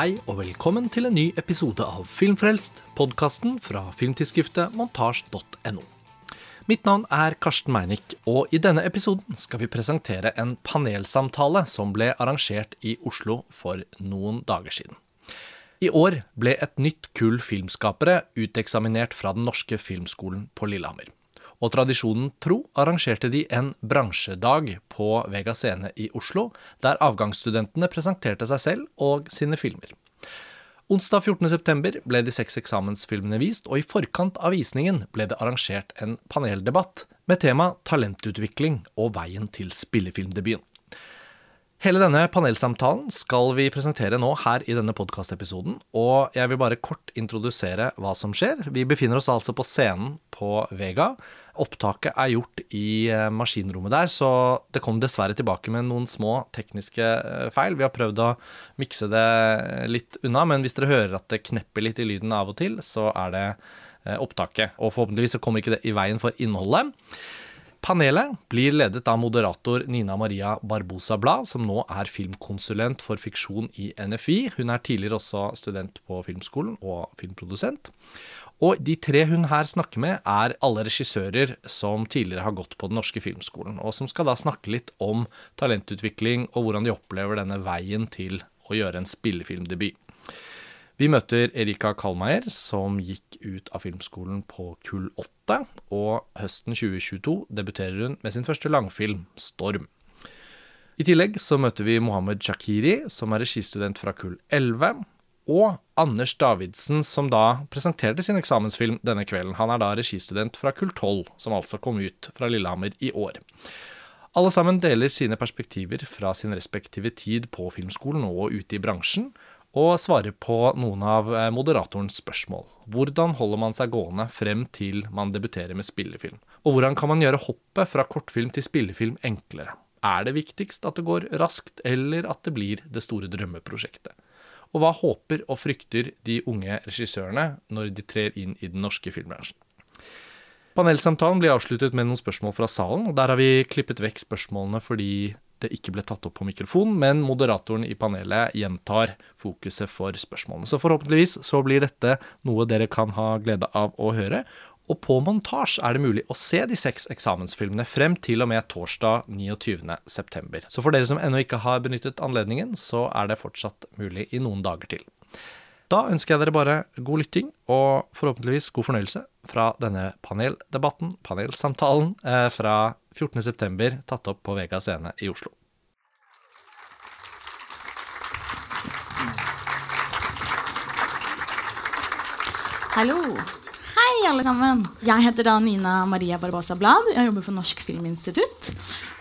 Hei og velkommen til en ny episode av Filmfrelst, podkasten fra filmtidsskriftet montasj.no. Mitt navn er Karsten Meinick, og i denne episoden skal vi presentere en panelsamtale som ble arrangert i Oslo for noen dager siden. I år ble et nytt kull filmskapere uteksaminert fra Den norske filmskolen på Lillehammer. Og tradisjonen tro arrangerte de en bransjedag på Vega Scene i Oslo, der avgangsstudentene presenterte seg selv og sine filmer. Onsdag 14.9 ble de seks eksamensfilmene vist, og i forkant av visningen ble det arrangert en paneldebatt med tema talentutvikling og veien til spillefilmdebuten. Hele denne panelsamtalen skal vi presentere nå her i denne podkastepisoden. Og jeg vil bare kort introdusere hva som skjer. Vi befinner oss altså på scenen på Vega. Opptaket er gjort i eh, maskinrommet der, så det kom dessverre tilbake med noen små tekniske eh, feil. Vi har prøvd å mikse det litt unna, men hvis dere hører at det knepper litt i lyden av og til, så er det eh, opptaket. Og forhåpentligvis så kommer ikke det i veien for innholdet. Panelet blir ledet av moderator Nina Maria Barbosa Blad, som nå er filmkonsulent for fiksjon i NFI. Hun er tidligere også student på Filmskolen og filmprodusent. Og de tre hun her snakker med, er alle regissører som tidligere har gått på Den norske filmskolen, og som skal da snakke litt om talentutvikling og hvordan de opplever denne veien til å gjøre en spillefilmdebut. Vi møter Erika Kalmeier, som gikk ut av filmskolen på kull 8, og høsten 2022 debuterer hun med sin første langfilm, 'Storm'. I tillegg så møter vi Mohammed Shakiri, som er registudent fra kull 11, og Anders Davidsen, som da presenterte sin eksamensfilm denne kvelden. Han er da registudent fra kull 12, som altså kom ut fra Lillehammer i år. Alle sammen deler sine perspektiver fra sin respektive tid på filmskolen og ute i bransjen, og svarer på noen av eh, moderatorens spørsmål. Hvordan holder man seg gående frem til man debuterer med spillefilm? Og hvordan kan man gjøre hoppet fra kortfilm til spillefilm enklere? Er det viktigst at det går raskt, eller at det blir det store drømmeprosjektet? Og hva håper og frykter de unge regissørene når de trer inn i den norske filmbransjen? Panelsamtalen blir avsluttet med noen spørsmål fra salen, og der har vi klippet vekk spørsmålene fordi det ikke ble tatt opp på mikrofon, men moderatoren i panelet gjentar fokuset for spørsmålene. Så forhåpentligvis så blir dette noe dere kan ha glede av å høre. Og på montasje er det mulig å se de seks eksamensfilmene frem til og med torsdag 29.9. Så for dere som ennå ikke har benyttet anledningen, så er det fortsatt mulig i noen dager til. Da ønsker jeg dere bare god lytting og forhåpentligvis god fornøyelse fra denne paneldebatten, panelsamtalen, eh, fra 14.9. tatt opp på Vega scene i Oslo. Hallo. Hei, alle sammen. Jeg heter da Nina Maria Barbosa Blad. Jeg jobber for Norsk Filminstitutt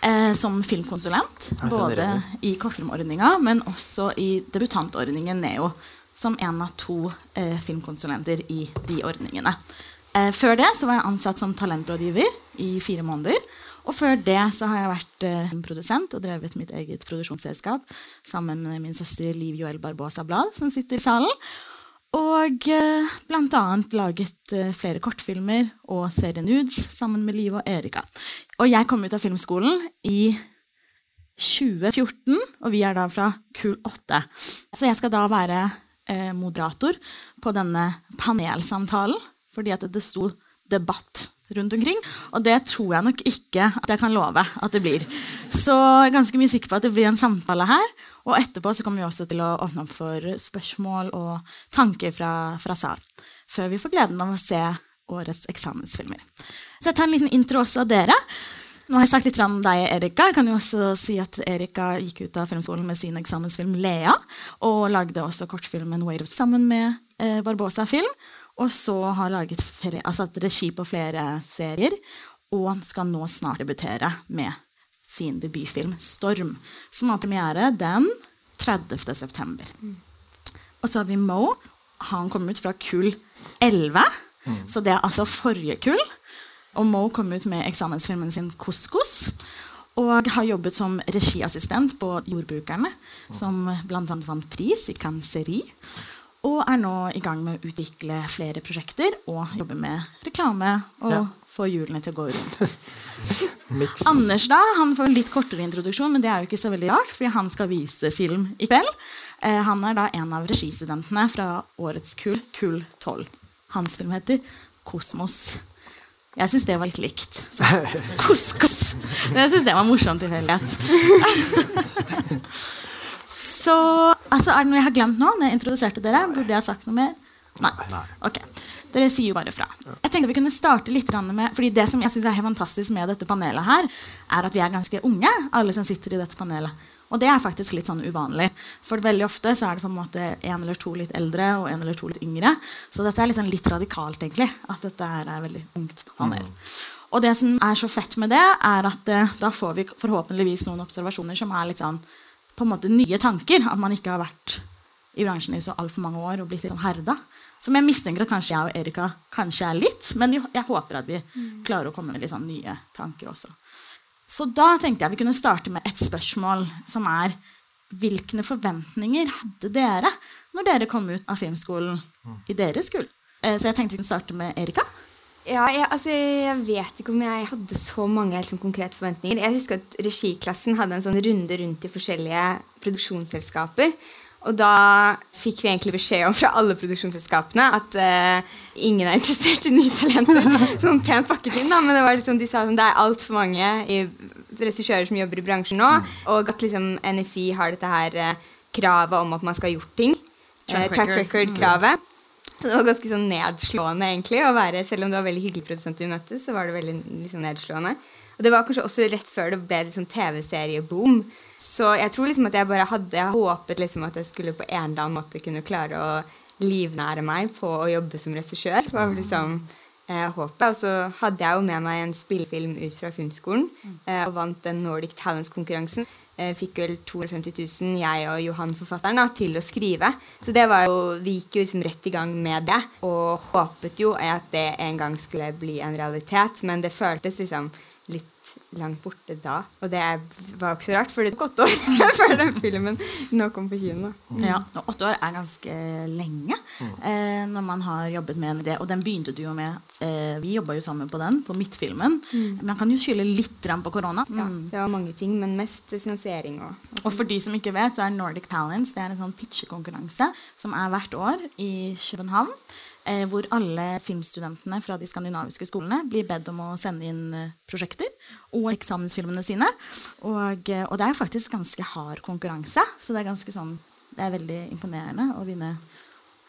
eh, som filmkonsulent. Både i kortfilmordninga, men også i debutantordningen NEO. Som en av to eh, filmkonsulenter i de ordningene. Eh, før det så var jeg ansatt som talentrådgiver i fire måneder. Og før det så har jeg vært eh, produsent og drevet mitt eget produksjonsselskap sammen med min søster Liv Joel Barbosa Blad, som sitter i salen. Og eh, bl.a. laget eh, flere kortfilmer og serien Nudes sammen med Liv og Erika. Og jeg kom ut av filmskolen i 2014, og vi er da fra kull 8. Så jeg skal da være eh, moderator på denne panelsamtalen fordi at det sto debatt rundt omkring. Og det tror jeg nok ikke at jeg kan love at det blir. Så jeg er ganske mye sikker på at det blir en samtale her. Og etterpå så kommer vi også til å åpne opp for spørsmål og tanker fra, fra sal. Før vi får gleden av å se årets eksamensfilmer. Så jeg tar en liten intro også av dere. Nå har jeg sagt litt om deg, Erika. Jeg kan jo også si at Erika gikk ut av filmskolen med sin eksamensfilm 'Lea', og lagde også kortfilmen 'Wait of' sammen med eh, Barbosa Film. Og så har laget flere, altså regi på flere serier, og skal nå snart debutere med sin debutfilm 'Storm', som har premiere den 30. september. Mm. Og så har vi Mo. Han kom ut fra kull 11, mm. så det er altså forrige kull. Og Mo kom ut med eksamensfilmen sin 'Couscous'. Og har jobbet som regiassistent på Jordbrukerne, som bl.a. vant pris i Canceri. Og er nå i gang med å utvikle flere prosjekter og jobbe med reklame og Ja. få hjulene til å gå rundt. Anders da, han får en litt kortere introduksjon, men det er jo ikke så veldig rart, fordi han skal vise film i kveld. Eh, han er da en av registudentene fra årets kull, kull 12. Hans film heter Kosmos. Jeg syns det var litt likt. Så, kos-kos. Jeg syns det var morsom tilfeldighet. Så altså, er det noe jeg har glemt nå? Når jeg introduserte dere, Burde jeg sagt noe mer? Nei. Ok. Dere sier jo bare fra. Jeg tenkte vi kunne starte litt med, fordi Det som jeg synes er helt fantastisk med dette panelet, her, er at vi er ganske unge, alle som sitter i dette panelet. Og det er faktisk litt sånn uvanlig. For veldig ofte så er det på en måte en eller to litt eldre og en eller to litt yngre. Så dette er liksom litt radikalt, egentlig. At dette her er veldig ungt panel. Og det som er så fett med det, er at eh, da får vi forhåpentligvis noen observasjoner som er litt sånn på en måte nye tanker. At man ikke har vært i bransjen i så altfor mange år og blitt litt sånn herda. Som jeg mistenker at kanskje jeg og Erika kanskje er litt. Men jeg håper at vi klarer å komme med litt sånn nye tanker også. Så da tenkte jeg vi kunne starte med et spørsmål som er Hvilke forventninger hadde dere når dere kom ut av filmskolen i deres kull? Eh, Så jeg tenkte vi kunne starte med Erika. Ja, jeg, altså, jeg vet ikke om jeg hadde så mange liksom, konkrete forventninger. Jeg husker at regiklassen hadde en sånn runde rundt i forskjellige produksjonsselskaper. Og da fikk vi egentlig beskjed om fra alle produksjonsselskapene at uh, ingen er interessert i nye talenter. Sånn pent pakket inn, da. Men det var liksom, de sa sånn, det er altfor mange i regissører som jobber i bransjen nå. Og at liksom NFI har dette her uh, kravet om at man skal ha gjort ting. Track Eh, record-kravet. Det var ganske sånn nedslående, egentlig. å være, Selv om det var veldig hyggelig produsent vi møtte, så var det veldig liksom, nedslående. Og det var kanskje også rett før det ble litt sånn TV-serie-boom. Så jeg tror liksom at jeg bare hadde Jeg håpet liksom at jeg skulle på en eller annen måte kunne klare å livnære meg på å jobbe som regissør. Var liksom eh, håpet. Og så hadde jeg jo med meg en spillefilm ut fra filmskolen eh, og vant den Nordic Talents-konkurransen. Eh, fikk vel 250 000, jeg og Johan forfatteren, da, til å skrive. Så det var jo, vi gikk jo liksom rett i gang med det. Og håpet jo at det en gang skulle bli en realitet. Men det føltes liksom litt langt borte da. Og det var jo ikke så rart, for det tok åtte år før den filmen nå kom på kino. Ja, og Åtte år er ganske lenge eh, når man har jobbet med en idé. Og den begynte du jo med. Eh, vi jobba jo sammen på den, på Midtfilmen. Man kan jo skylde litt på korona. Ja, Mm. det var mange ting, men mest finansiering og, og Og for de som ikke vet, så er Nordic Talents det er en sånn pitchekonkurranse som er hvert år i København. Eh, hvor alle filmstudentene fra de skandinaviske skolene blir bedt om å sende inn eh, prosjekter og eksamensfilmene sine. Og, eh, og det er faktisk ganske hard konkurranse, så det er sånn det er veldig imponerende å vinne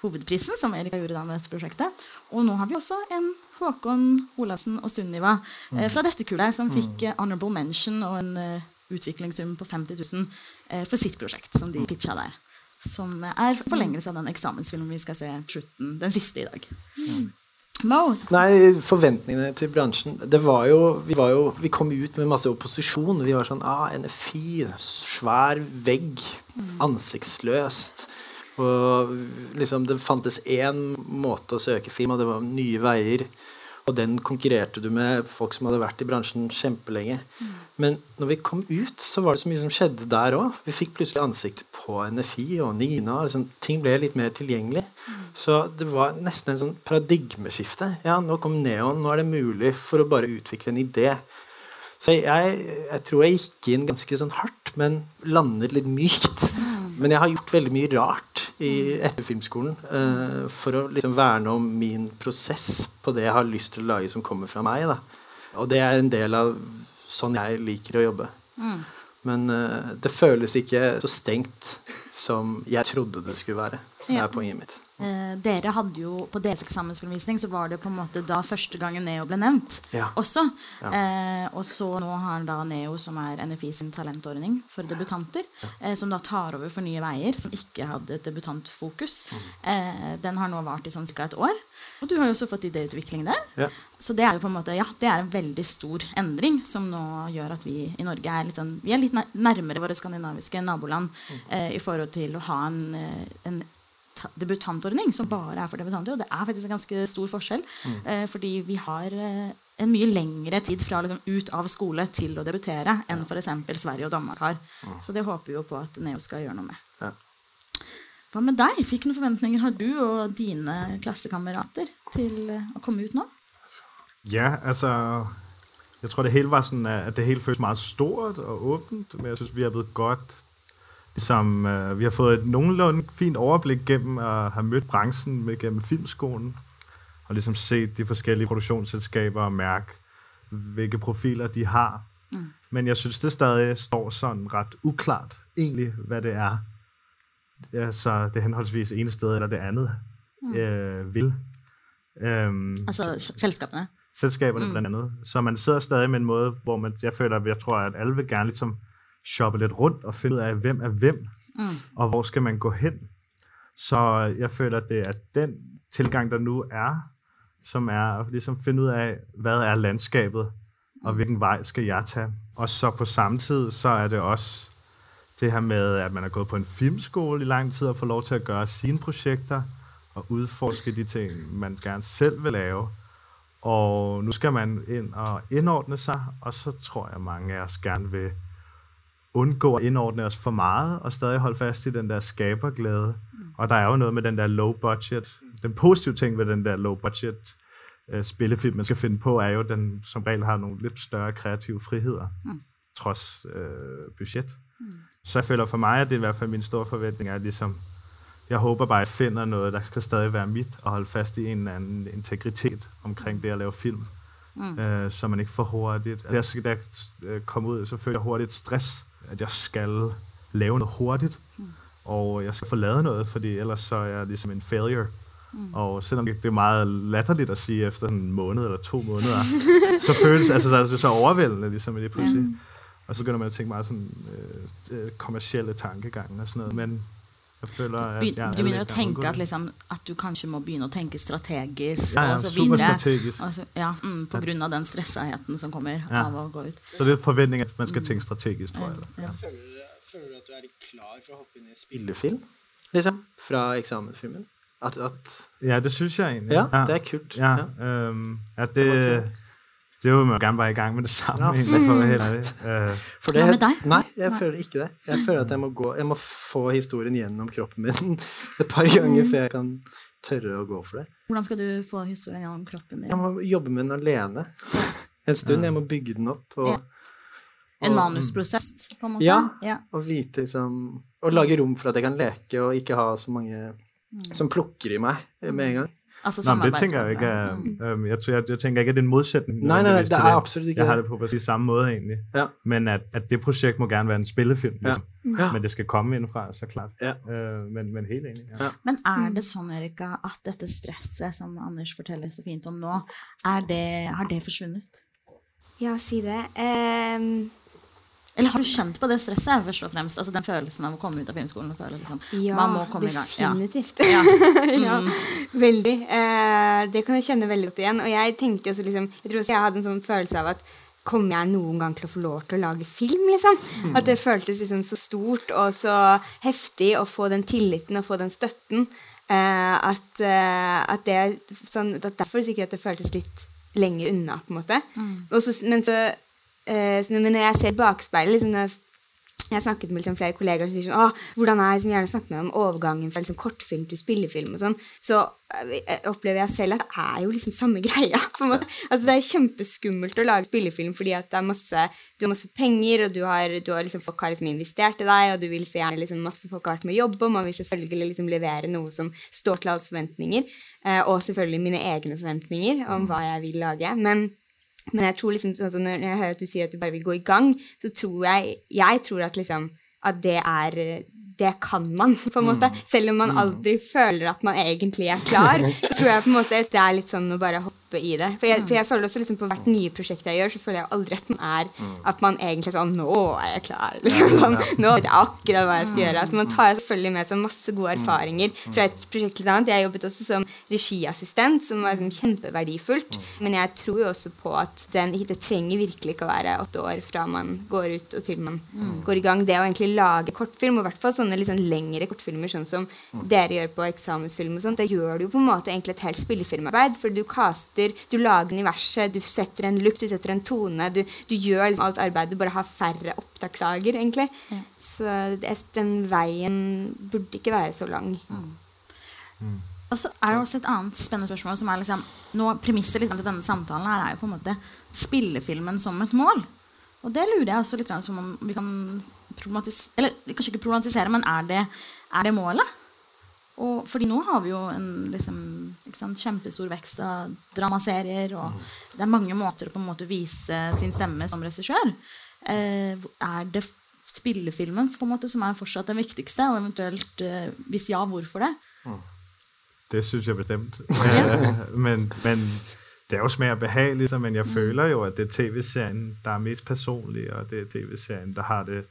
hovedprisen, som Erika gjorde da med dette prosjektet. Og nå har vi også en Håkon Olassen og Sunniva eh, fra dette kullet som fikk eh, honorable mention og en eh, utviklingssum på 50 000 eh, for sitt prosjekt, som de pitcha der. Som er forlengelse av den eksamensfilmen vi skal se slutten, den siste i dag. Mo, Nei, forventningene til bransjen det var jo, vi, var jo, vi kom ut med masse opposisjon. Vi var sånn ah, NFI, svær vegg, ansiktsløst. Og liksom, det fantes én måte å søke film, og det var Nye Veier. Og den konkurrerte du med folk som hadde vært i bransjen kjempelenge. Men når vi kom ut, så var det så mye som skjedde der òg. Vi fikk plutselig ansikt på NFI og Nina. Liksom, ting ble litt mer tilgjengelig. Så det var nesten en sånn paradigmeskifte. Ja, nå kom Neon. Nå er det mulig for å bare utvikle en idé. Så jeg, jeg tror jeg gikk inn ganske sånn hardt, men landet litt mykt. Men jeg har gjort veldig mye rart i, etter filmskolen eh, for å liksom verne om min prosess på det jeg har lyst til å lage som kommer fra meg. Da. Og det er en del av sånn jeg liker å jobbe. Men uh, det føles ikke så stengt som jeg trodde det skulle være. Det er poenget mitt. eh, dere hadde jo på deres eksamensforvisning så var det på en måte da første gangen Neo ble nevnt Ja. også. Ja. Eh, og så nå har da Neo, som er NFI sin talentordning for debutanter, eh, som da tar over for Nye Veier, som ikke hadde et debutantfokus. Mm. Eh, den har nå vart i sånn ca. et år. Og du har jo også fått idéutvikling der. Ja. Så det er jo på en måte, ja, det er en veldig stor endring som nå gjør at vi i Norge er litt, sånn, vi er litt nærmere våre skandinaviske naboland eh, i forhold til å ha en, eh, en debutantordning som bare er for debutanter. Og det er faktisk en ganske stor forskjell. Eh, fordi vi har eh, en mye lengre tid fra liksom, ut av skole til å debutere enn f.eks. Sverige og Danmark har. Så det håper vi jo på at Neo skal gjøre noe med. Ja. Hva med deg? Hvilke forventninger har du og dine klassekamerater til eh, å komme ut nå? Ja, altså Jeg tror det hele var sånn at det hele føles meget stort og åpent. Men jeg syns vi har blitt godt liksom, uh, Vi har fått et nogenlunde fint overblikk gjennom å ha møtt branchen med, gjennom filmskolen. Og ligesom sett de forskjellige produktionsselskaber og mærke, hvilke profiler de har. Mm. Men jeg synes, det stadig står sådan rett uklart egentlig hva det er. Altså det henholdsvis ene sted eller det andet mm. øh, vil. Um, altså selskaberne? Selskaberne mm. blandt andet. Så man sidder stadig med en måte hvor man, jeg føler jeg tror at alle vil gerne liksom shoppe litt rundt og finne ut av hvem er hvem, mm. og hvor skal man gå hen. Så jeg føler at det er den tilgang der nu er, som er å ligesom finne ut av hva er landskabet, og hvilken vei skal jeg ta. Og så på samme tid så er det også det her med at man har gått på en filmskole i lang tid og får lov til å gjøre sine projekter og utforske de ting man gerne selv vil lave. Og nå skal man inn og innordne seg, og så tror jeg mange av oss gerne vil undgå at indordne os for meget, og stadig holde fast i den der skaberglæde. Og der er jo noget med den der low budget. Den positive ting ved den der low budget uh, spillefilm, man skal finde på, er jo, at den som regel har nogle lidt større kreative friheder, mm. trods uh, budget. Mm. Så jeg føler for mig, at det er i hvert fald min store forventning, er ligesom, jeg håber bare, at jeg finder noget, der skal stadig være mit, og holde fast i en eller anden integritet omkring det at lave film. Mm. øh, så man ikke for hurtigt. Da jeg skal komme ud, så føler jeg hurtigt stress at jeg skal lave noget hurtigt, mm. og jeg skal få lavet noget, fordi ellers så er jeg ligesom en failure. Mm. Og selvom det er meget latterligt at sige efter en måned eller to måneder, så føles altså, så er det så overvældende ligesom i det pludselig. Mm. Og så begynder man at tænke meget sådan øh, øh, kommersielle tankegange og sådan noget. Men jeg jeg Du begynner å tenke at, liksom, at du kanskje må begynne å tenke strategisk ja, ja, og så. Og ja, mm, på grunn av den stressaheten som kommer ja. av å gå ut. Så det er forventning at man skal tenke strategisk, tror jeg. Ja. Føler, du, føler, du at du er litt klar for å hoppe inn i spillefilm, liksom? Fra eksamensfilmen? At, at ja, det syns jeg egentlig. Ja, det er kult. Ja, um, at det, det vil man gjerne være i gang med det samme. Ja. For, hele, uh, for det, Hva med deg? Nei, jeg føler ikke det. Jeg føler at jeg må, gå, jeg må få historien gjennom kroppen min et par ganger før jeg kan tørre å gå for det. Hvordan skal du få historien gjennom kroppen din? Jeg må jobbe med den alene en stund. Jeg må bygge den opp. Og, ja. En manusprosess, på en måte? Ja. ja. Og vite liksom Og lage rom for at jeg kan leke og ikke ha så mange mm. som plukker i meg med en gang. Altså Nå, det tenker jeg ikke er, øhm, jeg, jeg, jeg, tænker ikke at det er en modsætning. Nei, nej, nej, det er absolutt ikke Jeg har det på præcis samme måte, egentlig. Ja. Men at, at, det projekt må gerne være en spillefilm. Liksom. Ja. Men det skal komme indfra, så klart. Ja. Øh, men, men, helt enig. Ja. Men er det sånn, Erika, at dette stresset som Anders forteller så fint om nå, det, har det forsvunnet? Ja, si det. Um, eller har du kjent på det stresset? først og fremst? Altså Den følelsen av å komme ut av filmskolen og føle liksom, ja, man må komme definitivt. i gang. Ja. ja, veldig. Eh, det kan jeg kjenne veldig godt igjen. Og jeg tenkte også liksom, jeg tror også jeg hadde en sånn følelse av at Kommer jeg noen gang til å få lov til å lage film? liksom? Mm. At det føltes liksom så stort og så heftig å få den tilliten og få den støtten. Eh, at, eh, at, det sånn, at Derfor sikkert at det føltes litt lenger unna. på en måte. Mm. Så, men så så når jeg ser bakspeilet liksom, jeg har snakket med liksom, flere kollegaer som sier sånn, Åh, hvordan er jeg som gjerne snakker med om overgangen fra liksom, kortfilm til spillefilm, og sånn, så uh, opplever jeg selv at det er jo liksom samme greia. Altså, det er kjempeskummelt å lage spillefilm fordi at det er masse, du har masse penger, og du har, du har liksom, folk har liksom investert i deg, og du vil se gjerne liksom, masse folk har vært med å jobbe, og man vil selvfølgelig liksom, levere noe som står til alles forventninger, uh, og selvfølgelig mine egne forventninger om hva jeg vil lage. men men jeg tror liksom, altså når jeg hører at du sier at du bare vil gå i gang, så tror jeg jeg tror at liksom at det er det kan man, på en måte. Mm. Selv om man mm. aldri føler at man egentlig er klar. Så tror jeg på en måte at det er litt sånn å bare hoppe i det. For jeg, for jeg føler også liksom på hvert nye prosjekt jeg gjør, så føler jeg aldri at man er mm. at man egentlig er sånn Nå er jeg klar. Liksom, sånn, nå vet jeg akkurat hva jeg skal gjøre. Altså, man tar selvfølgelig med seg masse gode erfaringer fra et prosjekt til et annet. Jeg jobbet også som regiassistent, som var liksom kjempeverdifullt. Men jeg tror jo også på at den, det trenger virkelig ikke å være åtte år fra man går ut og til man går i gang. Det å egentlig lage kortfilm, og i hvert fall sånn sånne sånn lengre kortfilmer, sånn som dere gjør på eksamensfilm og sånt, det gjør du jo på en måte egentlig et helt spillefilmarbeid. For du caster, du lager universet, du setter en look, du setter en tone. Du, du gjør liksom alt arbeidet, du bare har færre opptaksdager, egentlig. Så det, den veien burde ikke være så lang. Og så er det også et annet spennende spørsmål som er liksom, nå, Premisset liksom, til denne samtalen her er jo på en måte spillefilmen som et mål. Og det lurer jeg også litt som om vi kan problematisere Eller kanskje ikke problematisere, men er det, er det målet? Og, fordi nå har vi jo en liksom, sant, kjempestor vekst av dramaserier, og det er mange måter å på en måte vise sin stemme som regissør. Eh, er det spillefilmen på en måte som er fortsatt den viktigste, og eventuelt, eh, hvis ja, hvorfor det? Det synes jeg bestemt. Men, men det er jo smag og behag, liksom, men jeg føler jo, at det er tv-serien, der er mest personlig, og det er tv-serien, der har det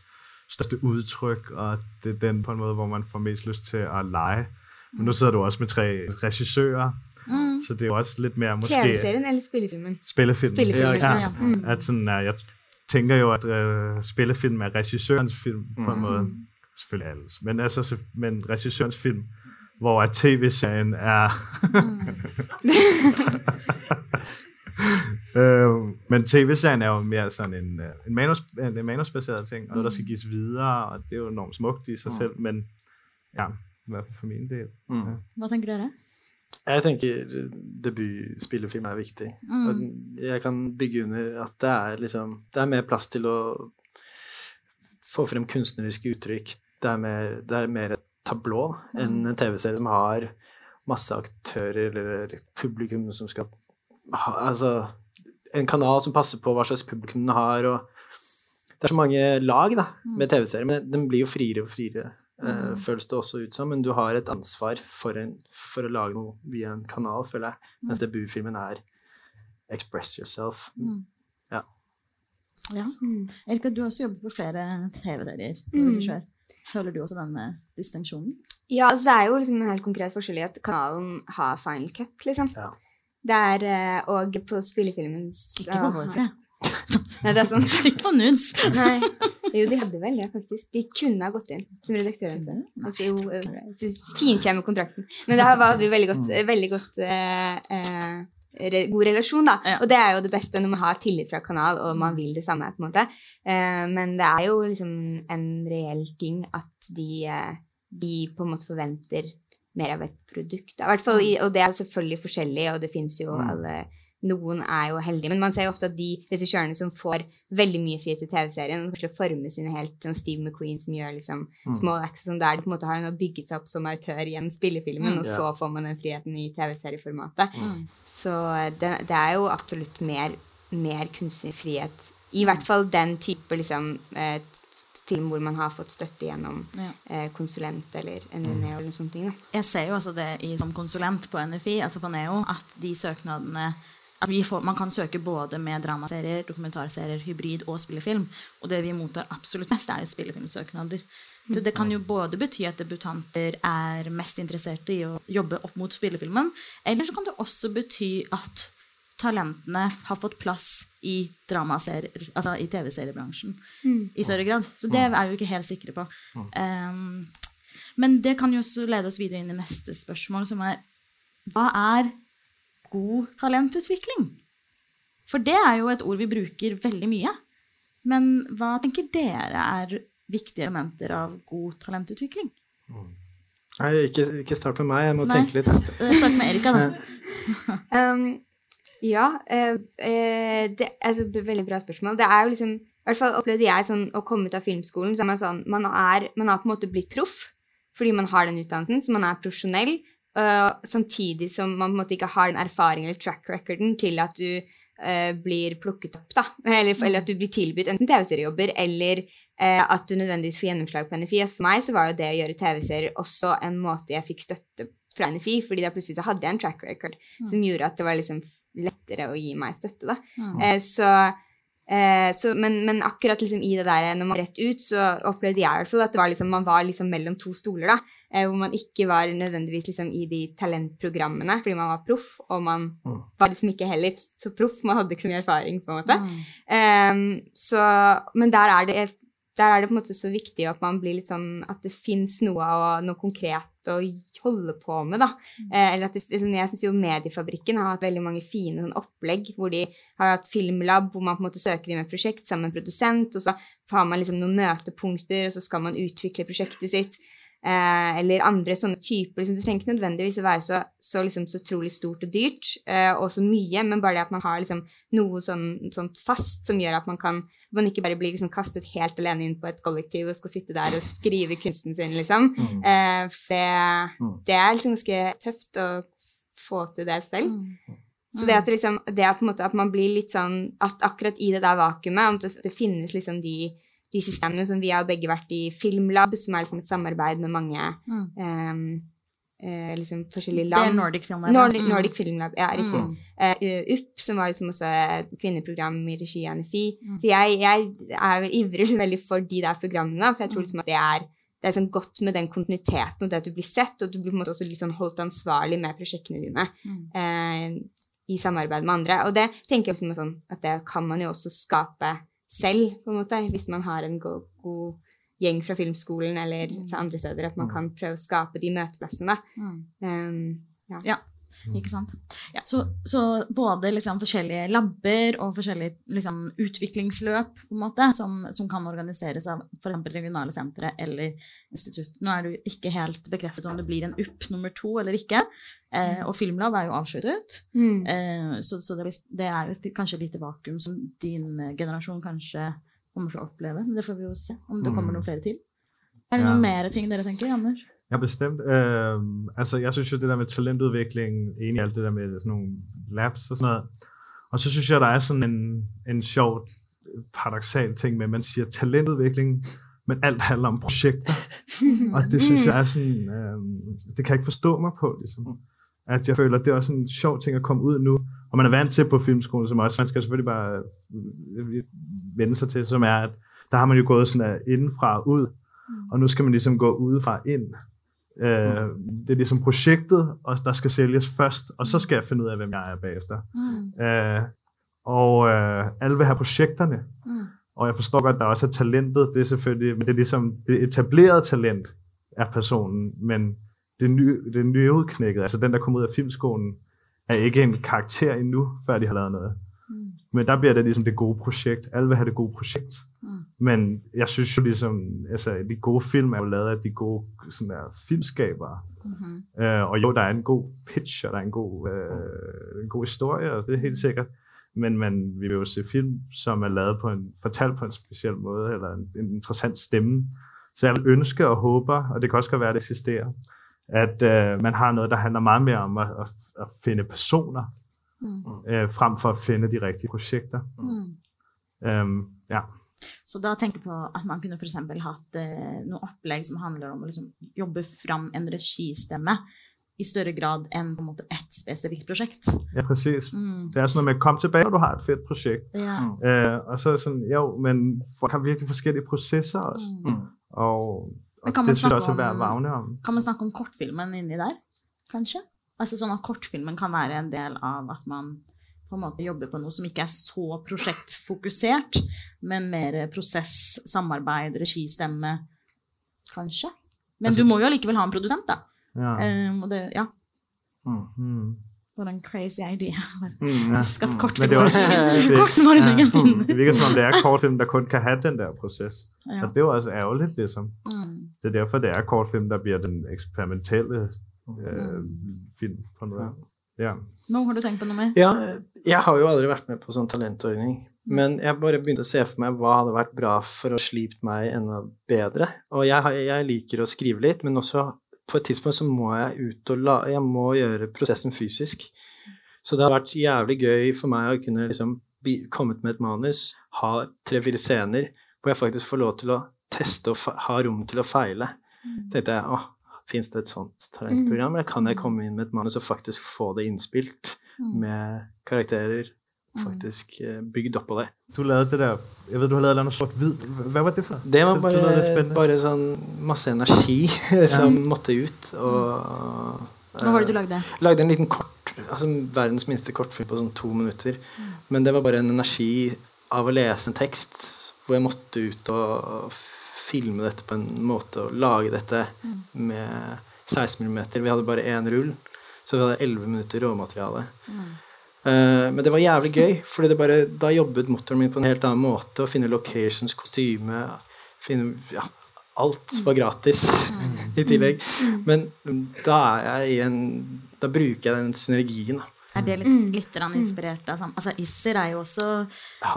største udtryk, og det er den på en måte hvor man får mest lyst til å lege. Men nu sidder du også med tre regissører, Mm. så det er jo også lidt mere måske TV-serien eller spillefilmen? Spillefilmen. Spillefilmen, ja, ja. Mm. At sådan, er, jeg tænker jo, at øh, spillefilm er regissørens film på en måde. Selvfølgelig alles. Men, altså, men regissørens film, hvor at tv-serien er... øh, men tv-serien er jo mere sådan en, øh, en, manus, en manusbaseret ting, og noget, der skal gives videre, og det er jo enormt smukt i sig selv, men ja, i hvert fall for min del. Mm. Hva tenker dere? Jeg tenker debutspillefilm er viktig. Mm. Og jeg kan bygge under at det er liksom Det er mer plass til å få frem kunstneriske uttrykk. Det er mer, det er mer et tablå enn en TV-serie som har masse aktører eller publikum som skal ha Altså en kanal som passer på hva slags publikum den har, og Det er så mange lag da, med TV-serier, men den blir jo friere og friere. Eh, føles det også ut som, men du har et ansvar for, en, for å lage noe via en kanal, føler jeg. Mens debutfilmen er express yourself. Ja. Ja. Erika, du har også jobbet på flere TV-serier Mm. Føler du også denne distinksjonen? Ja, altså det er jo liksom en helt konkret forskjell i at kanalen har final cut, liksom. Ja. Det er, eh, og på spillefilmen Ikke på vår side. Nei, det er sant. Ikke på Nudes. Nei. Jo, de hadde vel det, faktisk. De kunne ha gått inn som redaktøransvarlig. Altså, jo, eh, kontrakten. Men det her var vi veldig godt, veldig godt eh, eh, god relasjon, da. Ja. Og det er jo det beste når man har tillit fra kanal, og man vil det samme, på en måte. Eh, men det er jo liksom en reell ting at de, eh, de på en måte forventer mer av et produkt. da. I hvert fall, og det er selvfølgelig forskjellig, og det fins jo alle noen er jo heldige, men man ser jo ofte at de regissørene som får veldig mye frihet i TV-serien, til å forme sine helt sånn Steve McQueen som gjør liksom small acts som der de på en måte har nå bygget seg opp som autør i en spillefilmen, og Ja. så får man den friheten i TV-serieformatet. Mm. Så det, det er jo absolutt mer, mer kunstnerisk frihet. I hvert fall den type liksom, eh, film hvor man har fått støtte gjennom Ja. eh, konsulent eller NNE eller noe sånt. ting, Da. Jeg ser jo også det i, som konsulent på NFI, altså på NEO, at de søknadene får, Man kan søke både med dramaserier, dokumentarserier, hybrid og spillefilm. Og det vi mottar absolutt mest, er spillefilmsøknader. Så det kan jo både bety at debutanter er mest interesserte i å jobbe opp mot spillefilmen, eller så kan det også bety at talentene har fått plass i dramaserier, altså i TV-seriebransjen i større grad. Så det er vi jo ikke helt sikre på. Um, men det kan jo også lede oss videre inn i neste spørsmål, som er hva er god talentutvikling? For det er jo et ord vi bruker veldig mye. Men hva tenker dere er viktige elementer av god talentutvikling? Nei, ikke, ikke start med meg, jeg må Nei. tenke litt. Eh, Start med Erika, da. Um, ja, Uh, eh, det er et veldig bra spørsmål. Det er jo liksom I hvert fall opplevde jeg sånn å komme ut av filmskolen, så er man sånn Man, er, man har på en måte blitt proff fordi man har den utdannelsen, så man er profesjonell. Øh, samtidig som man på en måte ikke har den erfaringen eller track recorden til at du uh, blir plukket opp, da. Eller, eller at du blir tilbudt enten TV-seriejobber eller uh, at du nødvendigvis får gjennomslag på NFI. Altså for meg så var jo det å gjøre TV-serier også en måte jeg fikk støtte fra NFI, fordi da plutselig så hadde jeg en track record som gjorde at det var liksom lettere å gi meg støtte, da. Eh, så, eh, så, men, men akkurat liksom i det der, når man var rett ut, så opplevde jeg i hvert fall at det var liksom, man var liksom mellom to stoler, da. Eh, hvor man ikke var nødvendigvis liksom i de talentprogrammene, fordi man var proff, og man var liksom ikke heller så proff, man hadde ikke så mye erfaring, på en måte. Ehm, så, men der er det der er det på en måte så viktig at man blir litt sånn at det fins noe, noe konkret å holde på med, da. Eh, eller at det, liksom, jeg syns jo Mediefabrikken har hatt veldig mange fine sånn, opplegg hvor de har hatt filmlab hvor man på en måte søker inn et prosjekt sammen med en produsent, og så har man liksom noen møtepunkter, og så skal man utvikle prosjektet sitt. Eh, eller andre sånne typer. Liksom, det trenger ikke nødvendigvis å være så, så, liksom, så trolig stort og dyrt eh, og så mye, men bare det at man har liksom, noe sånn, sånt fast som gjør at man kan man ikke bare blir liksom, kastet helt alene inn på et kollektiv og skal sitte der og skrive kunsten sin, liksom. Mm. Eh, for det, Mm. det er liksom ganske tøft å få til det selv. Mm. Så det at, det liksom, det at, på en måte at man blir litt sånn At akkurat i det der vakuumet, om det, det finnes liksom de, de systemene som vi har begge vært i Filmlab, som er liksom et samarbeid med mange Mm. um, uh, liksom forskjellige Det er. Nordic Filmlab. Nordic, Mm. Nordic Filmlab, ja, riktig. Mm. Uh, UP, som var liksom også et kvinneprogram i regi av NFI. Mm. Så jeg, jeg er vel ivrig veldig for de der programmene, for jeg tror liksom at det er det er sånn godt med den kontinuiteten og det at du blir sett, og du blir på en måte også litt sånn holdt ansvarlig med prosjektene dine Mm. eh, i samarbeid med andre. Og det tenker jeg liksom sånn, at det kan man jo også skape selv, på en måte, hvis man har en god, god gjeng fra filmskolen eller fra andre steder, at man kan prøve å skape de møteplassene. Mm. Um, Ja, ikke sant. Ja, så, så både liksom forskjellige labber og forskjellige liksom, utviklingsløp på en måte, som, som kan organiseres av f.eks. regionale sentre eller institutt. Nå er jo ikke helt bekreftet om det blir en UP nummer to eller ikke. Eh, og Filmlab er jo avsluttet. mm. Eh, så så det, det er et, kanskje et lite vakuum som din eh, generasjon kanskje kommer til å oppleve. Men det får vi jo se om det kommer Mm. noen flere til. Er det Ja. noen mer ting dere tenker, Anders? Ja, bestemt. Øh, altså, jeg synes jo det der med talentudvikling, enig i alt det der med sådan nogle labs og sådan noget. Og så synes jeg, der er sådan en, en sjov, paradoxal ting med, at man siger talentudvikling, men alt handler om projekter. Og det synes jeg er sådan, øh, det kan jeg ikke forstå mig på, ligesom. At jeg føler, at det er også en sjov ting at komme ud nu. Og man er vant til på filmskolen, som også, man skal selvfølgelig bare øh, vende sig til, som er, at der har man jo gået sådan af indenfra og ud, og nu skal man ligesom gå udefra ind. Øh, det er ligesom projektet, og der skal sælges først, og så skal jeg finde ud af, hvem jeg er bagefter. Mm. Øh, og øh, alle vil have projekterne, Mm. og jeg forstår godt, at der også er talentet, det er selvfølgelig, men det er ligesom det etablerede talent er personen, men det, nye, det nyudknækket, altså den, der kommer ud af filmskolen, er ikke en karakter endnu, før de har lavet noget. Mm. Men der bliver det ligesom det gode projekt. Alle vil have det gode projekt. Mm. Men jeg synes jo ligesom, altså de gode film er jo lavet af de gode sådan der, filmskabere. Mhm. Øh, og jo, der er en god pitch, og der er en god, øh, en god historie, og det er helt sikkert. Men man vi vil jo se film, som er lavet på en, fortalt på en speciel måde, eller en, en interessant stemme. Så jeg vil ønske og håber, og det kan også godt være, at det eksisterer, at øh, man har noget, der handler meget mere om at, at, at finde personer, Mm. øh, frem for at finde de rigtige projekter. Mm. Øhm, ja. Så da tenker jeg på at man kunne f.eks. hatt eh, noe opplegg som handler om å liksom, jobbe fram en registemme i større grad enn på en måte ett spesifikt prosjekt. ja, præcis. Mm. Det er sånn med, kom tilbake når du har et fett prosjekt'. Ja. Mm. Øh, og så er det sånn jo, men folk har virkelig forskjellige prosesser også. Mm. Mm. Og, og det synes jeg også er at vagne om. Kan man snakke om kortfilmen inni der, kanskje? Altså sånn at kortfilmen kan være en del av at man på en måte jobber på noe som ikke er så prosjektfokusert, men mer prosess, samarbeid, registemme, kanskje? Men du må jo allikevel ha en produsent, da. Ja. Um, og det, ja, Mm. Mm. for en crazy idé. Mm. Ja. Husk at Mm. Men kortfilm det er virker som om det er kortfilm, der kun kan ha den der prosess. Ja. Og det er jo også ærgerlig, liksom. Mm. Det er derfor, det er kortfilm, der blir den eksperimentelle øh, film. På noget. Ja. Nå har du tenkt på noe mer? Ja, jeg har jo aldri vært med på sånn talentordning. Men jeg bare begynte å se for meg hva hadde vært bra for å slipt meg enda bedre. Og jeg, jeg liker å skrive litt, men også på et tidspunkt så må jeg ut og la Jeg må gjøre prosessen fysisk. Så det har vært jævlig gøy for meg å kunne liksom bli, kommet med et manus, ha tre-fire scener hvor jeg faktisk får lov til å teste og fa ha rom til å feile. Mm. tenkte jeg åh, fins det et sånt talentprogram, eller kan jeg komme inn med et manus og faktisk få det innspilt med karakterer? Faktisk eh, bygd opp på det. Du lavede det der, jeg vet du har lavet noe sort-hvid. Hva var det for? Det var det bare, bare sånn masse energi som måtte ut. Og Hva var det du lagde? lagde en liten kort, altså verdens minste kortfilm på sånn to minutter. Men det var bare en energi av å lese en tekst hvor jeg måtte ut og filme dette på en måte og lage dette med 16 mm. Vi hadde bare én rull, så vi hadde 11 minutter råmateriale. Eh, men det var jævlig gøy, for da jobbet motoren min på en helt annen måte. Å finne locations, kostyme finne, ja, Alt var gratis i tillegg. Men da er jeg i en Da bruker jeg den synergien. da. Er det litt, litt inspirert av sammen? Altså, Isser er jo også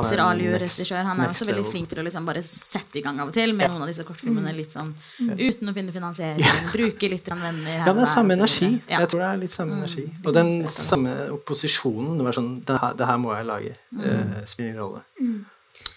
Isser Aliu-regissør. Han er også veldig flink til å liksom bare sette i gang av og til med noen av disse kortfilmene litt sånn uten å finne finansiering. Bruke litt venner Ja, det er samme energi. Jeg tror det er litt samme energi. Og den samme opposisjonen. Det var sånn Det her, det her må jeg lage. Uh, spiller ingen rolle.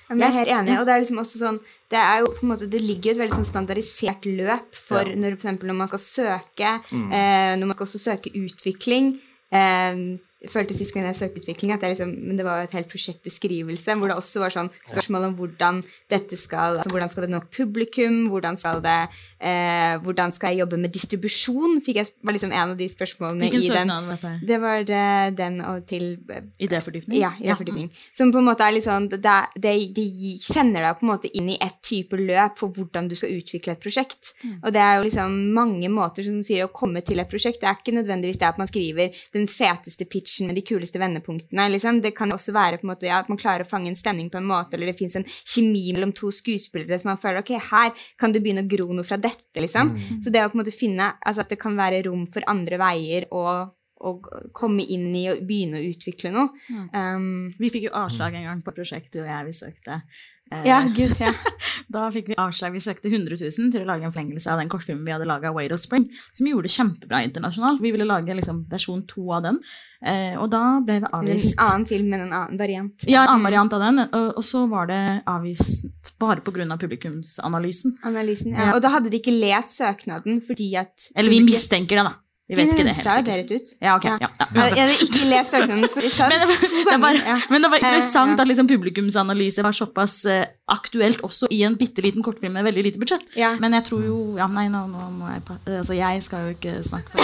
Jeg er helt enig. Og det er liksom også sånn Det, er jo, på en måte, det ligger jo et veldig sånn standardisert løp for ja. når, for eksempel, når man skal søke, mm. eh, når man skal også søke utvikling. Eh, jeg følte sist gang jeg søkte utvikling, at liksom, men det var et helt prosjektbeskrivelse hvor det også var sånn spørsmål om hvordan dette skal altså hvordan skal det nå publikum, hvordan skal det eh, hvordan skal jeg jobbe med distribusjon? Fikk jeg, var liksom en av de spørsmålene Hvilken i den. Dette? Det var det, den og til eh, Idéfordypning? Ja, idéfordypning. Ja. Som på en måte er litt sånn det, det, det, sender deg på en måte inn i et type løp for hvordan du skal utvikle et prosjekt. Mm. Og det er jo liksom mange måter som sier å komme til et prosjekt. Det er ikke nødvendigvis det at man skriver den feteste pitchen pitchen med de kuleste vendepunktene. Liksom. Det kan også være på en måte, ja, at man klarer å fange en stemning på en måte, eller det fins en kjemi mellom to skuespillere som man føler ok, her kan du begynne å gro noe fra dette. liksom. Mm. Så det å på en måte finne altså at det kan være rom for andre veier og å komme inn i og begynne å utvikle noe. Mm. Um, vi fikk jo avslag en gang på prosjektet og jeg vi søkte. Eh, ja, Gud, ja. da fikk vi avslag. Vi søkte 100 000 til å lage en forlengelse av den kortfilmen vi hadde laga, Wait of Spring, som gjorde det kjempebra internasjonalt. Vi ville lage liksom, versjon to av den. Eh, og da ble vi avvist. En annen film, men en annen variant. Ja, en annen variant av den. Og så var det avvist bare pga. Av publikumsanalysen. Analysen, ja. Og da hadde de ikke lest søknaden fordi at Eller vi mistenker det, da. Vi vet ikke det helt sikkert. dere ut. Ja, ok. Ja. Ja, ja. Jeg hadde ikke lest søknaden. For men, det, det var, ja. men det var interessant at liksom publikumsanalyse var såpass uh, aktuelt også i en bitte liten kortfilm med veldig lite budsjett. Men jeg tror jo ja, Nei, nå, nå må jeg Altså, jeg skal jo ikke snakke for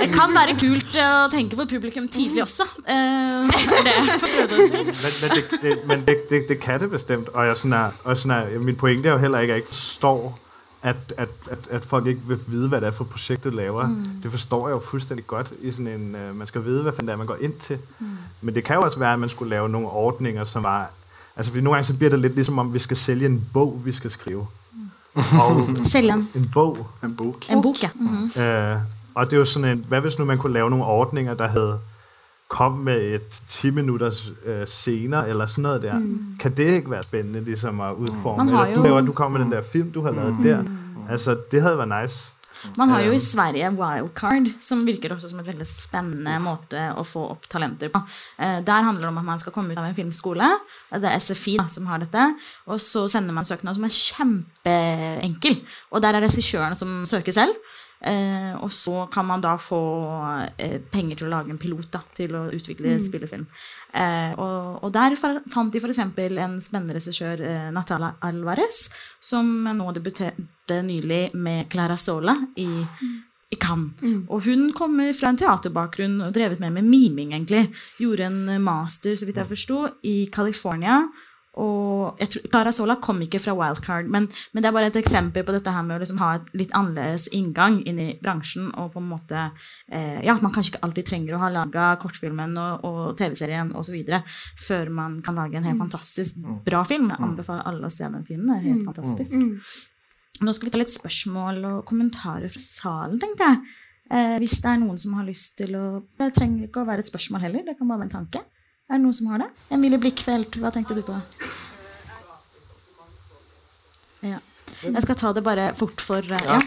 Det kan være kult å tenke på publikum tidlig også. Det, men, men, det, men det, det, det, kan det bestemt. Og, jeg, sånn er, og sånn er, min pointe er jo heller ikke at jeg ikke forstår at, at, at, at, folk ikke vil vide, hvad det er for projekt, du laver. Mm. Det forstår jeg jo fuldstændig godt. I sådan en, uh, man skal vide, hvad fanden det er, man går ind til. Mm. Men det kan jo også være, at man skulle lave nogle ordninger, som var... Altså, fordi nogle gange så bliver det lidt ligesom om, vi skal sælge en bog, vi skal skrive. Mm. Og Sælge en bog. En bog. En bog, ja. Mm-hmm. Uh, og det er jo sådan en... Hvad hvis nu man kunne lave nogle ordninger, der havde kom med et 10 minutters øh, senere, eller sådan noget der. Mm. Kan det ikke være spændende ligesom at udforme? Eller du, laver, du kommer med den der film, du har lavet mm. der. Altså, det hadde vært nice. Man har jo i Sverige wildcard, som virker også som et veldig spennende måte å få opp talenter på. Eh, der handler det om at man skal komme ut av en filmskole. Det er SFI da, som har dette. Og så sender man søknad som er kjempeenkel. Og der er regissørene som søker selv. Eh, og så kan man da få eh, penger til å lage en pilot da, til å utvikle mm. spillefilm. Eh, og, og, der fant de f.eks. en spennende regissør, eh, Natala Alvarez, som nå debuterte nylig med Clara Sola i, mm. i Cannes. Mm. Og hun kommer fra en teaterbakgrunn og drevet med med miming, egentlig. Gjorde en master, så vidt jeg forsto, i California og jeg tror, Clara Sola kom ikke fra Wildcard, men, men, det er bare et eksempel på dette her med å liksom ha et litt annerledes inngang inn i bransjen. og på en måte, eh, ja, Man kanskje ikke alltid trenger å ha laga kortfilmen og, og TV-serien osv. før man kan lage en helt mm. fantastisk bra film. Jeg anbefaler alle å se den filmen. det er helt mm. fantastisk. Mm. Nå skal vi ta litt spørsmål og kommentarer fra salen, tenkte jeg. Eh, hvis det er noen som har lyst til å Det trenger ikke å være et spørsmål heller, det kan bare være en tanke. Er det noen som har det? Emilie Blikkfelt, hva tenkte du på? Ja. Jeg skal ta det bare fort for uh, ja.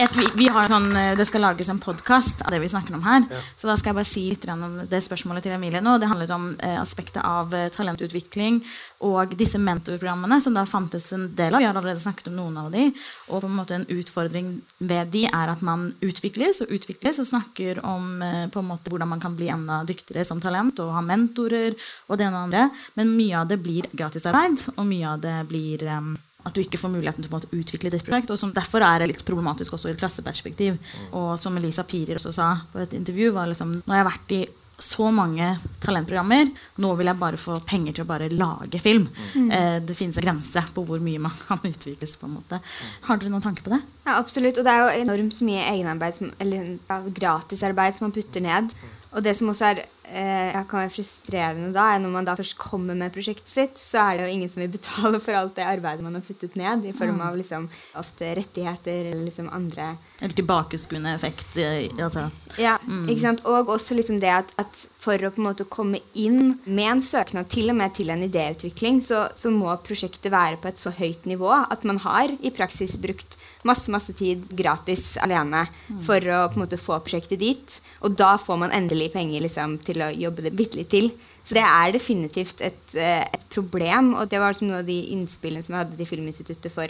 Vi, vi, har sånn, eh, Det skal lages en podkast av det vi snakker om her. Ja. Så da skal jeg bare si litt om det spørsmålet til Emilie nå. Det handlet om eh, aspektet av eh, talentutvikling og disse mentorprogrammene som da fantes en del av. Vi har allerede snakket om noen av de. Og på en måte en utfordring ved de er at man utvikles og utvikles og snakker om eh, på en måte hvordan man kan bli enda dyktigere som talent og ha mentorer og det ene og andre. Men mye av det blir gratisarbeid, og mye av det blir um, at du ikke får muligheten til å utvikle ditt prosjekt. og som Derfor er det litt problematisk også i et klasseperspektiv. Og som Elisa Pirir også sa på et intervju, var liksom Nå har jeg vært i så mange talentprogrammer. Nå vil jeg bare få penger til å bare lage film. Eh, det finnes en grense på hvor mye man kan utvikles. på en måte. Har dere noen tanke på det? Ja, absolutt. Og det er jo enormt mye egenarbeid, som, eller ja, gratisarbeid, som man putter ned. Og det som også er, eh, kan være frustrerende da, er når man da først kommer med prosjektet sitt, så er det jo ingen som vil betale for alt det arbeidet man har puttet ned, i form av liksom, ofte rettigheter eller liksom andre Eller tilbakeskuende effekt. eh, Altså. Ja, ikke sant? Og også liksom det at, at for å på en måte komme inn med en søknad til og med til en idéutvikling, så, så må prosjektet være på et så høyt nivå at man har i praksis brukt masse masse tid gratis alene for å på en måte få prosjektet dit. Og da får man endelig penger liksom, til å jobbe det bitte litt til. Så det er definitivt et, eh, et problem, og det var liksom noen av de innspillene som jeg hadde til Filminstituttet for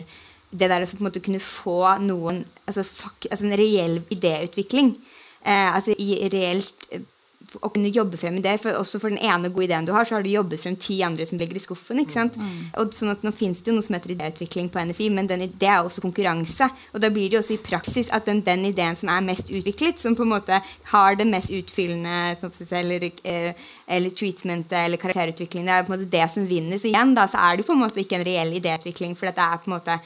det der å på en måte kunne få noen altså, fuck, altså en reell idéutvikling. Eh, altså i reelt å kunne jobbe frem ideer. For også for den ene gode ideen du har, så har du jobbet frem ti andre som ligger i skuffen. ikke sant? Og sånn at Nå finnes det jo noe som heter idéutvikling på NFI, men den, det er også konkurranse. Og da blir det jo også i praksis at den, den ideen som er mest utviklet, som på en måte har det mest utfyllende eller, eh, eller treatmentet eller karakterutvikling, det er på en måte det som vinner. Så igjen da, så er det på en måte ikke en reell idéutvikling, for det er på en måte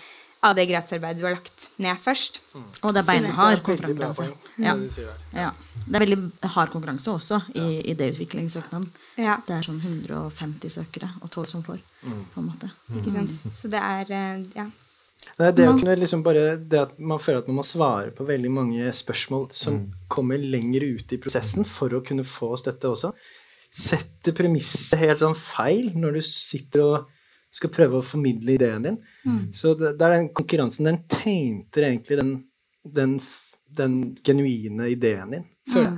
av det gratisarbeidet du har lagt ned først. Og det er beinhard konkurranse. Ja. det. Ja. Det er veldig hard konkurranse også i idéutviklingssøknaden. Ja. Det er sånn 150 søkere og 12 som får. på en måte. Ikke sant? Så det er eh, ja. Nei, det å kunne liksom bare Det at man føler at man må svare på veldig mange spørsmål som kommer lenger ut i prosessen for å kunne få støtte også, setter premisset helt sånn feil når du sitter og skal prøve å formidle ideen din. Så det, det er den konkurransen Den tegner egentlig den, den, den genuine ideen din, jeg.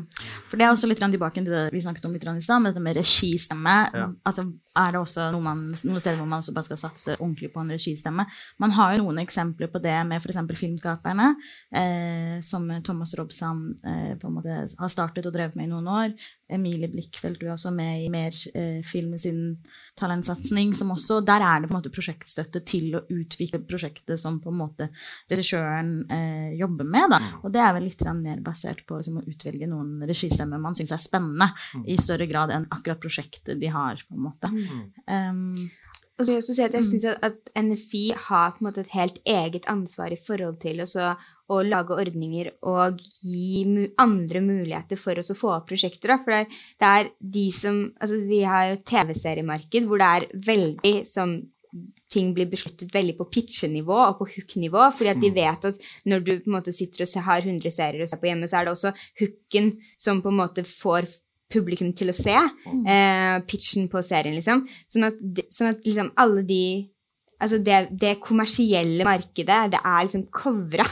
For det er også litt tilbake til det vi snakket om litt i stad, med dette med registemme. Ja. Altså, er det også noe man, noen steder hvor man også bare skal satse ordentlig på en registemme? Man har jo noen eksempler på det med f.eks. Filmskaperne, eh, som Thomas Robsam eh, på en måte har startet og drevet med i noen år. Emilie Blikkfeldt, du er også med i mer eh, film sin talentsatsing, som også Der er det på en måte prosjektstøtte til å utvikle prosjektet som på en måte regissøren eh, jobber med. Da. Og det er vel litt mer basert på liksom, å utvelge noen registemmer man syns er spennende, i større grad enn akkurat prosjektet de har, på en måte. Um, Og så vil jeg også si at jeg synes at, at NFI har på en måte et helt eget ansvar i forhold til også å lage ordninger og gi andre muligheter for oss å få opp prosjekter. Da. For det er de som Altså, vi har jo TV-seriemarked hvor det er veldig sånn ting blir besluttet veldig på pitchenivå og på hook-nivå, fordi at de vet at når du på en måte sitter og har 100 serier å se på hjemme, så er det også hooken som på en måte får publikum til å se eh, pitchen på serien, liksom. Sånn at, sånn at liksom alle de Altså det, det kommersielle markedet, det er liksom covra.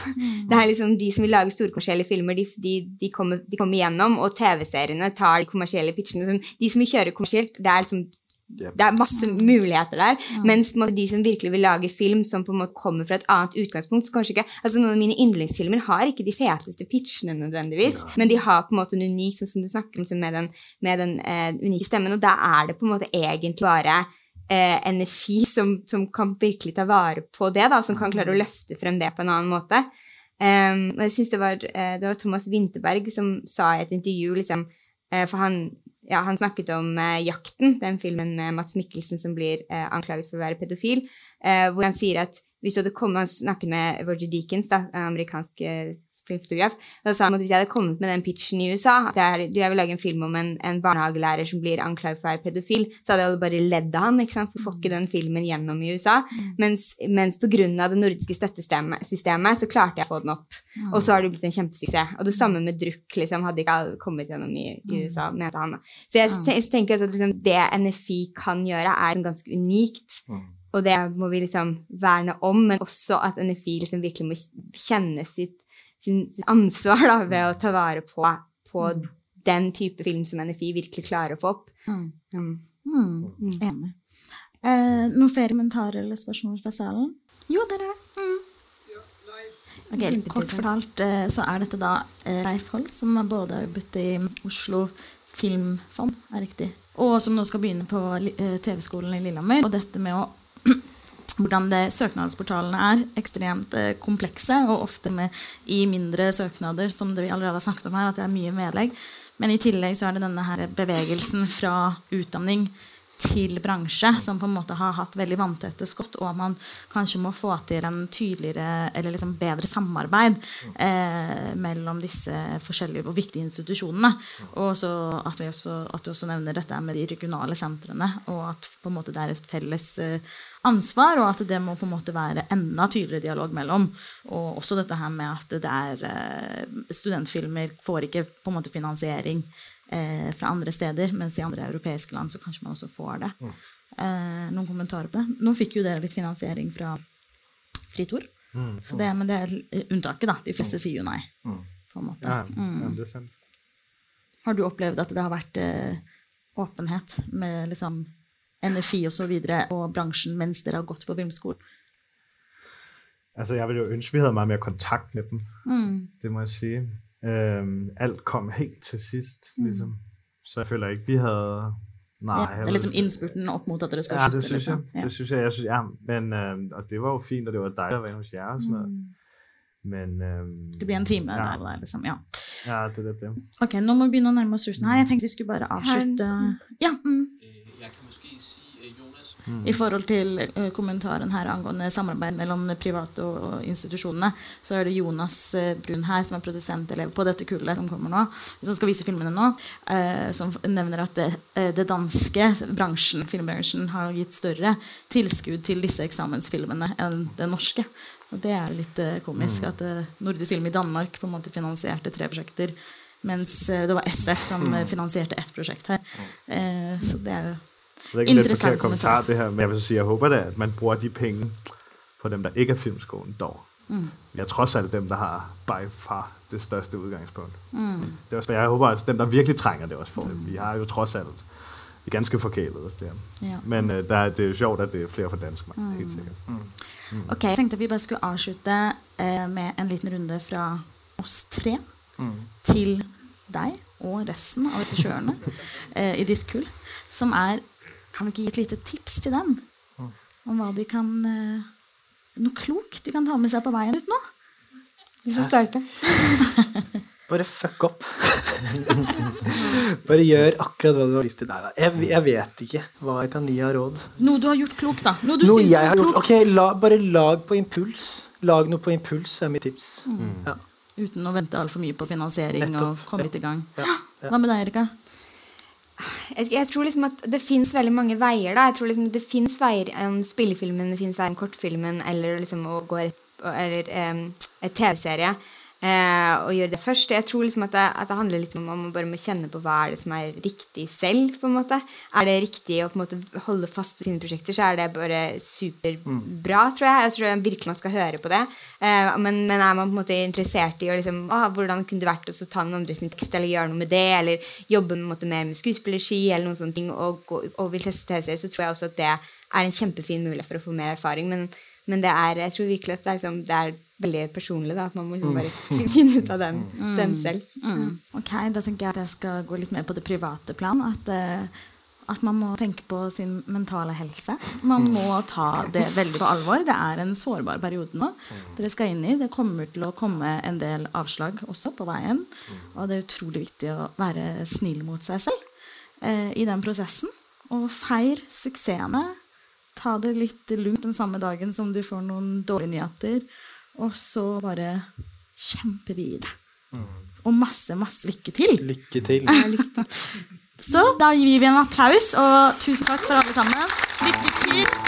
Det er liksom de som vil lage storkommersielle filmer, de, de, de, kommer, de kommer igjennom, og TV-seriene tar de kommersielle pitchene. Sånn, de som vil kjøre kommersielt, det er liksom det er masse muligheter der. Mens en måte, de som virkelig vil lage film som på en måte kommer fra et annet utgangspunkt så kanskje ikke, altså Noen av mine yndlingsfilmer har ikke de feteste pitchene nødvendigvis, men de har på en måte en unik, sånn som du snakker om, med den, med den eh, unike stemmen. Og da er det på en måte egentlig bare eh, NFI som, som kan virkelig ta vare på det, da, som kan klare å løfte frem det på en annen måte. Um, og jeg synes det var, eh, det var Thomas Winterberg som sa i et intervju liksom, eh, For han, ja, han snakket om eh, 'Jakten', den filmen med Mats Mikkelsen som blir eh, anklaget for å være pedofil, eh, hvor han sier at hvis du hadde kommet og snakket med Roger Deakins, da, amerikansk filmfotograf, da sa han at hvis jeg hadde kommet med den pitchen i USA, at jeg, jeg vil lage en film om en, en barnehagelærer som blir anklaget for å være pedofil, så hadde jeg bare ledd av han, ikke sant, for får ikke den filmen gjennom i USA. Mens, mens på grunn av det nordiske støttesystemet så klarte jeg å få den opp. Og så har det blitt en kjempesuksess. Og det samme med Druk, liksom, hadde ikke alle kommet gjennom i, i USA, mente han. Så jeg jeg tenker at liksom, det NFI kan gjøre, er ganske unikt. Og det må vi liksom verne om, men også at NFI liksom virkelig må kjenne sitt, sin, sitt ansvar da, ved å ta vare på, på den type film som NFI virkelig klarer å få opp. Mm. Um, mm, enig. Eh, noen flere kommentarer eller spørsmål fra salen? Jo, der er det. Mm. Ok, Kort fortalt eh, så er dette da eh, Leif Holt, som har både har jobbet i Oslo Filmfond, er riktig, og som nå skal begynne på eh, TV-skolen i Lillehammer. Og dette med å hvordan det, søknadsportalene er ekstremt eh, komplekse, og ofte med, i mindre søknader, som det vi allerede har snakket om her, at det er mye medlegg. Men i tillegg så er det denne her bevegelsen fra utdanning til bransje som på en måte har hatt veldig vanntette skott, og man kanskje må få til en tydeligere eller liksom bedre samarbeid eh, mellom disse forskjellige og viktige institusjonene. Og så at, vi også, at du også nevner dette med de regionale sentrene, og at på en måte det er et felles eh, ansvar, og at det må på en måte være enda tydeligere dialog mellom. Og også dette her med at det er eh, studentfilmer får ikke på en måte finansiering eh, fra andre steder, mens i andre europeiske land så kanskje man også får det. Mm. Eh, noen kommentarer på det? Nå fikk jo dere litt finansiering fra Fritor. Mm. Så det, men det er unntaket, da. De fleste sier jo nei. På en måte. Ja, Mm. Har du opplevd at det har vært eh, åpenhet med liksom NFI og så videre og bransjen mens dere har gått på filmskolen? Altså, jeg ville jo ønske, vi hadde mye mer kontakt med dem. Mm. Det må jeg sige. Øhm, alt kom helt til sidst, ligesom. Så jeg føler ikke, vi havde... Nej, Ja, det er ligesom liksom op mot at det skal Ja, det synes jeg. Ja. Det synes jeg. jeg synes, ja, men, øhm, og det var jo fint, og det var dejligt at være hos jer og sådan noget. Men øhm, Det blir en time ja, der der, liksom. Ja. Ja, det er det. Ok, nå må vi begynne å nærme oss slutten her. Jeg tenkte vi skulle bare avslutte Ja. Mm. Jeg kan måske sige, I forhold til eh, kommentaren her angående samarbeid mellom private og, og institusjonene, så er det Jonas eh, Brun her, som er produsentelev på dette kullet som kommer nå, som skal vise filmene nå, eh, som nevner at det, det danske bransjen, filmbransjen har gitt større tilskudd til disse eksamensfilmene enn det norske. Og det er litt komisk at eh, Nordisk Film i Danmark på en måte finansierte tre prosjekter, mens det var SF som eh, finansierte ett prosjekt her. Eh, så det er jo Det er ikke Interessant lidt kommentar, det her, men jeg vil så sige, jeg håber da, at man bruger de penge på dem, der ikke er filmskolen dog. Mm. Jeg tror alt dem, der har by far det største udgangspunkt. Mm. Det er også, jeg håber også, dem, der virkelig trænger det også får mm. Vi har jo trods alt det er ganske forkælet. Det. Ja. Men uh, der, er- det er jo sjovt, at det er flere fra dansk, mm. helt sikkert. Ok, Jeg tenkte at vi bare skulle avslutte uh, med en liten runde fra oss tre til deg og resten av regissørene uh, i ditt kull, som er Kan vi ikke gi et lite tips til dem om hva de kan eh, Noe klokt de kan ta med seg på veien ut nå? De som starter. Bare fuck opp. Bare gjør akkurat hva du har lyst til. Nei, da, jeg, jeg vet ikke hva jeg kan gi av råd. Noe du har gjort klokt, da. Noe du Noe syns jeg har gjort. klokt. Ok, la, Bare lag på impuls. Lag noe på impuls er mitt tips. Ja. Uten å vente altfor mye på finansiering og komme litt i gang. Ja, ja. Hva med deg, Erika? Jeg, jeg tror liksom at det fins veldig mange veier. da Jeg tror liksom Det fins veier om spillefilmen, det fins veier om kortfilmen, eller liksom å gå Eller um, TV-serie. Eh, og gjøre det først. Jeg tror liksom at det, at det handler litt om at man bare må kjenne på hva er det som er riktig selv. på en måte Er det riktig å på en måte holde fast ved sine prosjekter, så er det bare superbra, tror jeg. Jeg tror virkelig man skal høre på det. Eh, men, men er man på en måte interessert i å liksom, ah, hvordan kunne det vært å ta noen andre sin tekst, eller gjøre noe med det, eller jobbe med, en måte, mer med skuespillerski, eller noen sånne ting, og, og, og vil teste TV-serier, så tror jeg også at det er en kjempefin mulighet for å få mer erfaring. Men, men det er, jeg tror virkelig at det er, liksom, det er veldig personlig. Da, at man må liksom bare finne ut av den, den selv. Mm. Ok, Da tenker jeg at jeg skal gå litt mer på det private plan. At, eh, at man må tenke på sin mentale helse. Man må ta det veldig på alvor. Det er en sårbar periode nå dere skal inn i. Det kommer til å komme en del avslag også på veien. Og det er utrolig viktig å være snill mot seg selv eh, i den prosessen. Og feir suksessene. Ta det litt lugnt den samme dagen som du får noen dårlige nyheter. Og så bare kjempe videre. Og masse, masse lykke til. Lykke til. Så da gir vi en applaus, og tusen takk for alle sammen. Lykke til